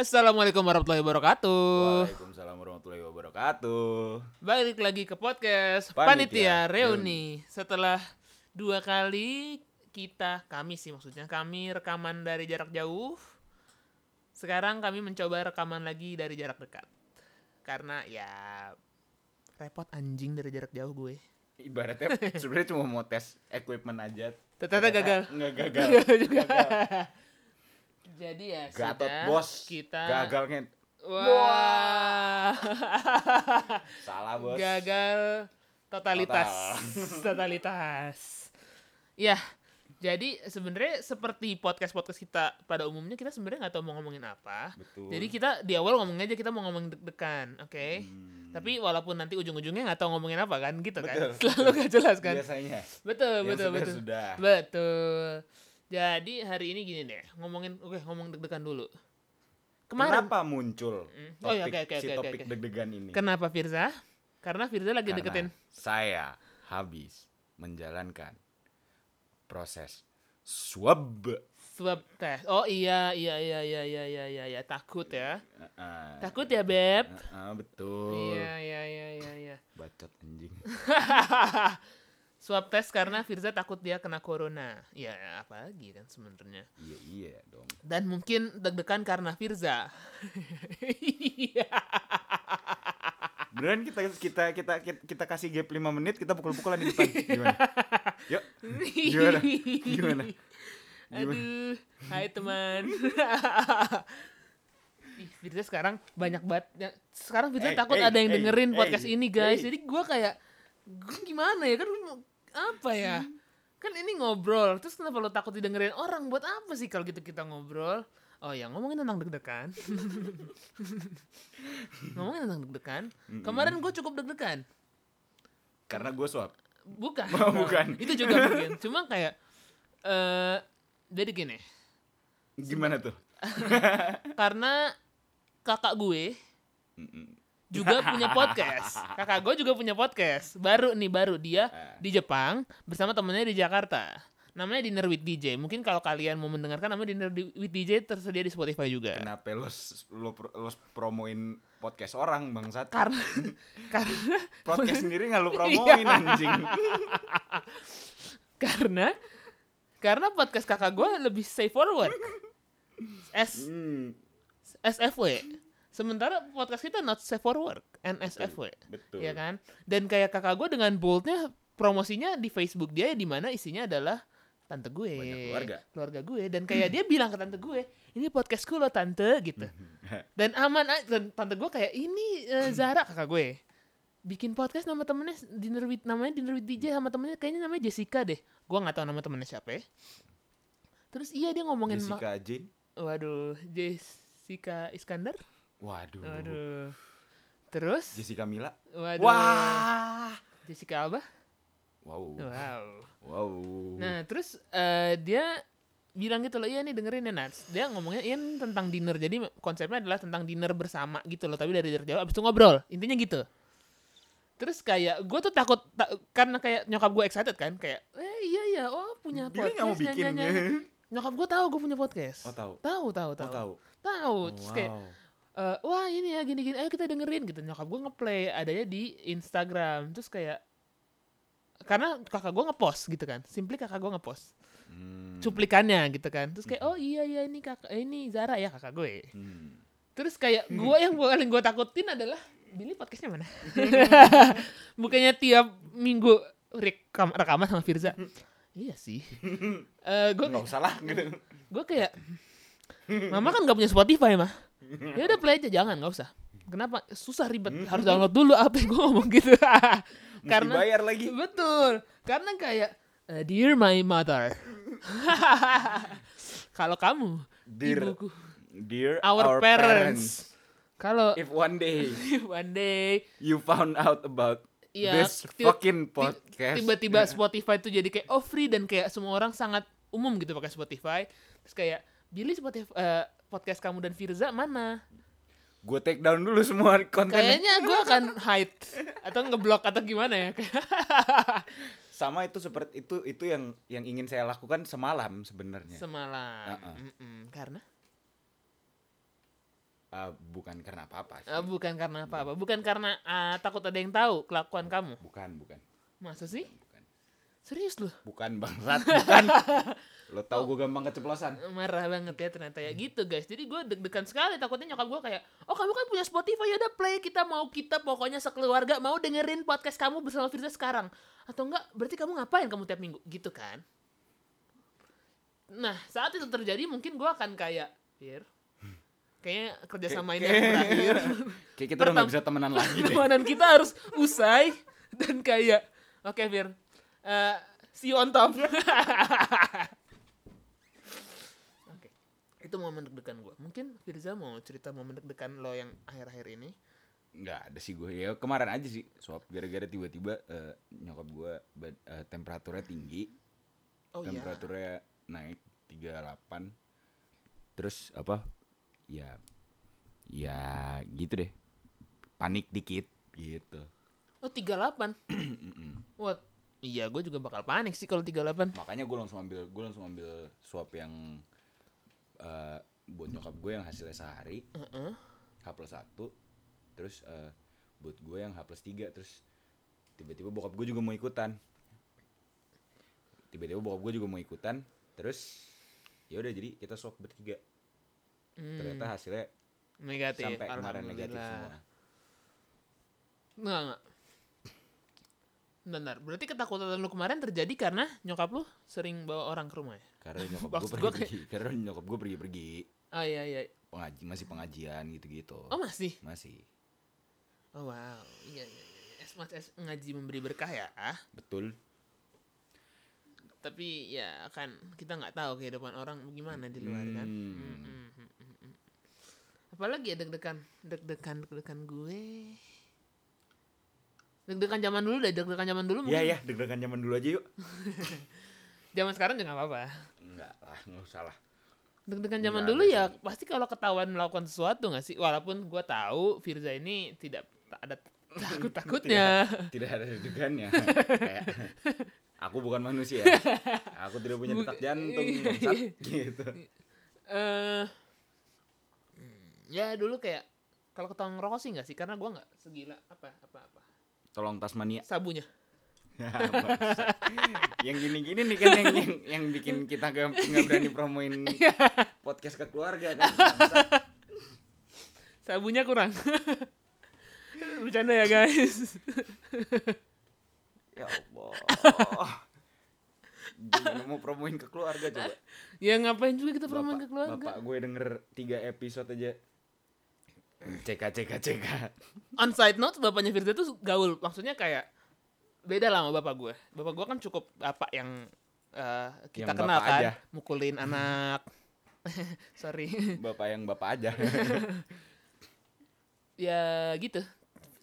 Assalamualaikum warahmatullahi wabarakatuh. Waalaikumsalam warahmatullahi wabarakatuh. Balik lagi ke podcast Panitia Panitia, Reuni. Setelah dua kali kita, kami sih maksudnya, kami rekaman dari jarak jauh. Sekarang kami mencoba rekaman lagi dari jarak dekat. Karena ya repot anjing dari jarak jauh gue. Ibaratnya sebenarnya cuma mau tes equipment aja. Ternyata gagal. Enggak gagal. Gagal juga. Gagal. Jadi ya Gatot sudah, bos. kita Gagalnya Wah. salah bos. gagal totalitas totalitas ya jadi sebenarnya seperti podcast podcast kita pada umumnya kita sebenarnya nggak tahu mau ngomongin apa Betul. jadi kita di awal ngomong aja kita mau ngomong deg-degan oke Hmm, tapi walaupun nanti ujung-ujungnya nggak tahu ngomongin apa kan gitu kan Betul, selalu gak jelas kan biasanya. betul Yang betul sudah, betul Sudah. betul jadi hari ini gini deh ngomongin oke ngomong deg-degan dulu kemarin Kenapa muncul topik, Oh iya, oke, oke, si oke, topik oke. deg-degan ini? kenapa Firza karena Firza lagi Karena deketin saya habis menjalankan proses swab. swab test. Oh iya iya iya iya iya iya iya ya. takut ya. Heeh. Takut ya, Beb. Heeh, betul. Iya iya iya iya iya. Bacot anjing. swab test karena Firza takut dia kena corona. Ya apa lagi kan sebenarnya. Iya iya dong. Dan mungkin deg-degan karena Firza. Iya. Beneran kita kita kita kita, kita kasih gap 5 menit kita pukul-pukulan di depan. Gimana? Yuk. Gimana? Gimana? Gimana? Aduh, hai teman. Ih, Firza sekarang banyak banget. ya, Sekarang Firza Hey, takut hey, ada yang hey, dengerin hey, podcast ini, guys. hey. Jadi gua kayak gue gimana ya kan apa ya? Kan ini ngobrol. Terus kenapa lo takut didengerin orang? Buat apa sih kalau gitu kita ngobrol? Oh ya, ngomongin tentang deg-degan. ngomongin tentang deg-degan. Kemarin gue cukup deg-degan. Karena gue swab. Bukan. Oh, bukan. Itu juga mungkin. Cuma kayak eh jadi gini. Gimana tuh? karena kakak gue Mm-mm. Juga punya podcast. Kakak gue juga punya podcast. Baru nih baru dia Ah. di Jepang bersama temennya di Jakarta. Namanya Dinner with DJ. Mungkin kalau kalian mau mendengarkan namanya Dinner di- with DJ tersedia di Spotify juga. Kenapa lo lo, lo promoin podcast orang bangsat? Karena karena Podcast sendiri nggak lo promoin Iya. anjing. karena karena podcast kakak gue lebih safe for work. S Hmm, SFW. Sementara podcast kita not safe for work, NSFW. betul. ya kan dan kayak kakak gue dengan boldnya promosinya di Facebook dia di mana isinya adalah tante gue Banyak keluarga. gue dan kayak dia bilang ke tante gue ini podcastku loh tante gitu dan aman dan tante gue kayak ini eh, Zara kakak gue bikin podcast nama temennya dinner with namanya dinner with DJ sama temennya kayaknya namanya Jessica deh gue nggak tahu nama temennya siapa ya terus iya dia ngomongin Jessica Jane. waduh Jessica Iskandar Waduh. waduh terus Jessica Mila. waduh Wah. Jessica apa Wow. Wow. Wow. Nah, terus eh, dia bilang gitu loh, iya nih dengerin ya Nats. Dia ngomongnya iya tentang dinner. Jadi konsepnya adalah tentang dinner bersama gitu loh. Tapi dari jarak jauh abis itu ngobrol. Intinya gitu. Terus kayak gue tuh takut ta- karena kayak nyokap gue excited kan kayak eh iya iya oh punya Dia podcast nggak mau bikin. nyanyi. nyokap gue tahu gue punya podcast Oh tahu. tahu tahu Oh tahu tahu. tahu terus kayak Eh, wah ini ya gini gini ayo kita dengerin gitu. Nyokap gue ngeplay adanya di Instagram. Terus kayak karena kakak gue ngepost gitu kan simply kakak gue ngepost Hmm. cuplikannya gitu kan. Terus kayak oh iya iya ini kakak ini Zara ya kakak gue. Hmm. terus kayak gue yang paling gue takutin adalah Billy podcastnya mana? Bukannya tiap minggu rekam rekaman sama Firza. Iya sih. Eh gue Nggak usah lah gitu. gue kayak mama kan nggak punya Spotify mah ya udah play aja jangan nggak usah. Kenapa? Susah ribet. Harus download dulu apa yang gue ngomong gitu. Mesti karena bayar lagi. betul. Karena kayak eh, dear my mother. Kalau kamu Dear, ibuku. Dear our, parents, kalau If one day one day you found out about Iya, this fucking podcast, tiba-tiba Spotify tuh jadi kayak oh free dan kayak semua orang sangat umum gitu pakai Spotify. Terus kayak Billy Spotify eh, podcast kamu dan Firza mana gue take down dulu semua kontennya. Kayaknya gue akan hide atau ngeblok atau gimana ya. Sama itu seperti itu itu yang yang ingin saya lakukan semalam sebenarnya. Semalam. Uh-uh. Mm-mm. Karena Ah, bukan karena apa-apa sih. Eh, bukan karena apa-apa, bukan karena ah, takut ada yang tahu kelakuan kamu. Bukan, bukan. Masa sih? Serius loh? Bukan bangsat, bukan. Lo tau gue gampang keceplosan. marah banget ya ternyata ya gitu guys jadi gue deg-degan sekali takutnya nyokap gue kayak oh kamu kan punya Spotify ya udah play kita mau kita pokoknya sekeluarga mau dengerin podcast kamu bersama Firza sekarang atau enggak berarti kamu ngapain kamu tiap minggu gitu kan nah saat itu terjadi mungkin gue akan kayak Fir kayaknya kerjasama ini berakhir Kayak kita udah gak bisa temenan lagi deh. pertemanan kita harus usai dan kayak oke Fir eh, see you on top oke itu momen deg-degan gue mungkin Firza mau cerita momen deg-degan lo yang akhir-akhir ini Nggak ada sih gue. Ya kemarin aja sih. Swap gara-gara tiba-tiba eh, nyokap gue bad- eh, temperaturnya tinggi. oh iya temperaturnya naik 38. Terus apa? Ya ya gitu deh. Panik dikit gitu. oh 38 what iya gue juga bakal panik sih kalau 38 Makanya gue langsung ambil gue langsung ambil swab yang eh, buat nyokap gue yang hasilnya sehari. Heeh. H plus 1 terus eh, buat gue yang H plus 3 terus tiba-tiba bokap gue juga mau ikutan tiba-tiba bokap gue juga mau ikutan terus ya udah jadi kita swab bertiga Hmm, ternyata hasilnya negatif sampai kemarin negatif semua Nggak, nggak. Bentar, berarti ketakutan lu kemarin terjadi karena nyokap lu sering bawa orang ke rumah ya? karena nyokap gue pergi, pergi karena nyokap gue pergi pergi Oh iya iya. pengaji masih pengajian gitu gitu Oh masih? masih Oh wow, iya iya iya. Es mas es ngaji memberi berkah ya. Ah, betul tapi ya kan kita nggak tahu kehidupan orang gimana di luar kan. Hmm. Mm, mm, mm, mm, mm. Apalagi ya deg-degan, deg-degan, deg-degan gue. Deg-degan zaman dulu deh, deg-degan zaman dulu Iya mungkin. ya deg-degan zaman dulu aja yuk Zaman sekarang juga nggak apa-apa. enggak lah nggak usah lah Deg-degan zaman dulu ya sih. pasti kalau ketahuan melakukan sesuatu nggak sih? Walaupun gua tahu Firza ini tidak tak ada takut-takutnya. tidak ada deg-degannya kayak aku bukan manusia aku tidak punya detak jantung gitu Eh, hmm, ya dulu kayak kalau ketahuan ngerokok sih nggak sih? Karena gua nggak segila apa apa apa tolong Tasmania sabunya. Bangsat. yang gini-gini nih kan yang yang, yang bikin kita gak, nggak berani promoin podcast ke keluarga kan. Sabunya kurang. Bercanda ya guys. ya Allah Gimana mau promoin ke keluarga coba ya ngapain juga kita promoin ke keluarga? bapak gue denger tiga episode aja CK CK CK On side note, bapaknya Firza tuh gaul. Maksudnya kayak beda lah sama bapak gue. Bapak gue kan cukup bapak yang eh, kita Yang kenal bapak kan, aja. mukulin anak. Sorry. bapak yang bapak aja ya gitu.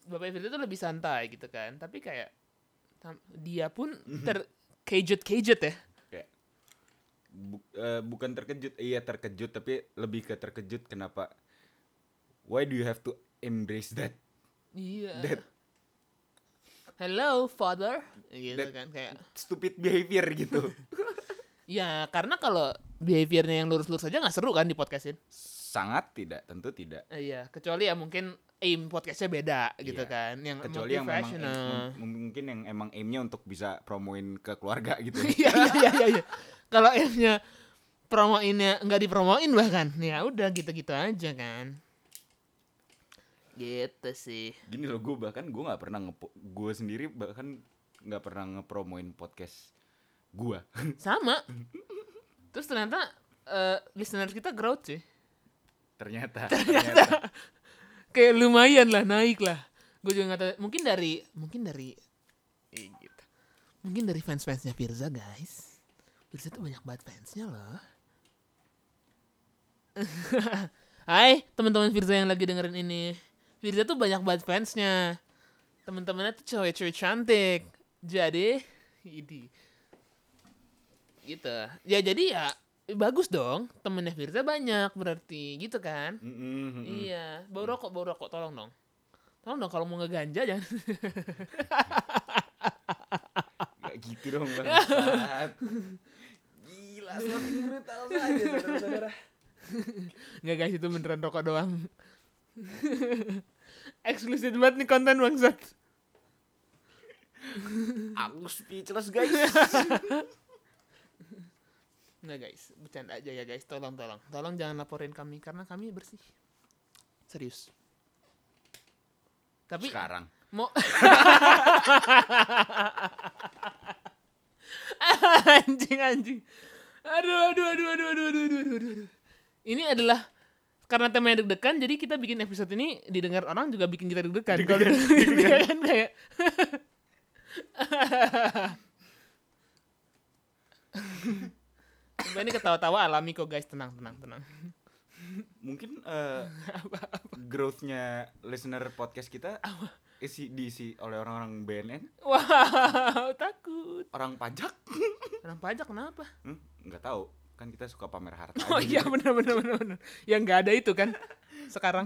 Bapaknya Firza tuh lebih santai gitu kan. Tapi kayak dia pun terkejut-kejut ya. kayak bu- eh, bukan terkejut iya terkejut tapi lebih ke terkejut kenapa why do you have to embrace that Iya. that Hello father, gitu That- kan kayak. stupid behavior gitu Ya karena kalau behaviornya yang lurus-lurus aja nggak seru kan di podcastin. sangat tidak tentu tidak Eh, Iya, kecuali ya mungkin aim podcastnya beda gitu Iya. kan, yang kecuali yang memang aim- mungkin yang emang aimnya untuk bisa promoin ke keluarga gitu Iya iya iya iya. iya. Kalau aimnya promoinnya nggak dipromoin bahkan, ya udah gitu-gitu aja kan. Gitu sih. gini loh gue bahkan gue nggak pernah ngepo gue sendiri bahkan nggak pernah ngepromoin podcast gue Sama. Terus ternyata eh listeners kita growth sih. ternyata ternyata Kayak lumayan lah naik lah. Gue juga nggak tahu. Mungkin dari mungkin dari eh, gitu. Mungkin dari fans-fansnya Firza guys. Firza tuh banyak banget fansnya loh. Hai teman-teman Firza yang lagi dengerin ini. Firza tuh banyak banget fansnya. Teman-temannya tuh cewek-cewek cantik. Jadi, ini gitu. Ya jadi ya bagus dong. Temennya Firza banyak berarti gitu kan. Mm-mm, mm-mm. Iya, bau rokok, bau rokok, tolong dong. Tolong dong kalau mau ngeganja jangan. Gak gitu dong bangsat. Gila, semakin brutal saja saudara-saudara. Nggak guys, itu beneran rokok doang. Eksklusif banget nih konten bangsat. Aku speechless guys. Enggak guys, bercanda aja ya guys. Tolong tolong. Tolong jangan laporin kami karena kami bersih. Serius. Tapi Sekarang. mau anjing anjing. Aduh aduh aduh aduh aduh aduh aduh. aduh. Ini adalah karena temanya deg-degan jadi kita bikin episode ini didengar orang juga bikin kita deg-degan. Kan kayak Coba ini ketawa-tawa alami kok guys, tenang tenang tenang. Mungkin eh, growth-nya listener podcast kita isi diisi oleh orang-orang BNN, Wow, takut. orang pajak. Orang pajak kenapa? Hmm, nggak tahu. Kan kita suka pamer harta. Oh iya gitu. benar benar benar benar. Yang nggak ada itu kan sekarang.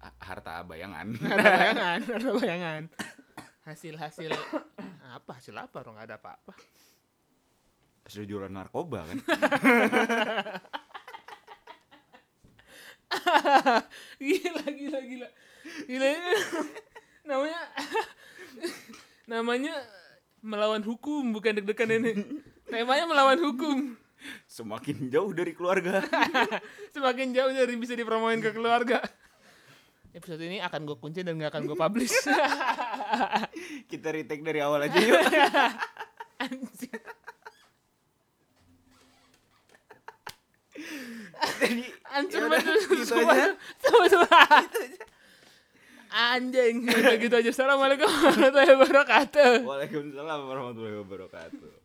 Ha- Harta bayangan. Ada bayangan, ada bayangan. Hasil hasil apa hasil apa? Orang nggak ada apa-apa. Sudah jualan narkoba kan. gila gila gila. Gila ini namanya namanya melawan hukum bukan deg-degan ini. Temanya melawan hukum. Semakin jauh dari keluarga. Semakin jauh dari bisa dipromoin ke keluarga. Episode ini akan gue kunci dan gak akan gue publish. kita retake dari awal aja yuk. Anjing. Jadi Hancur yaudah, banget gitu aja. Semua semua. Anjing. Udah gitu aja. Assalamualaikum warahmatullahi wabarakatuh. Waalaikumsalam warahmatullahi wabarakatuh.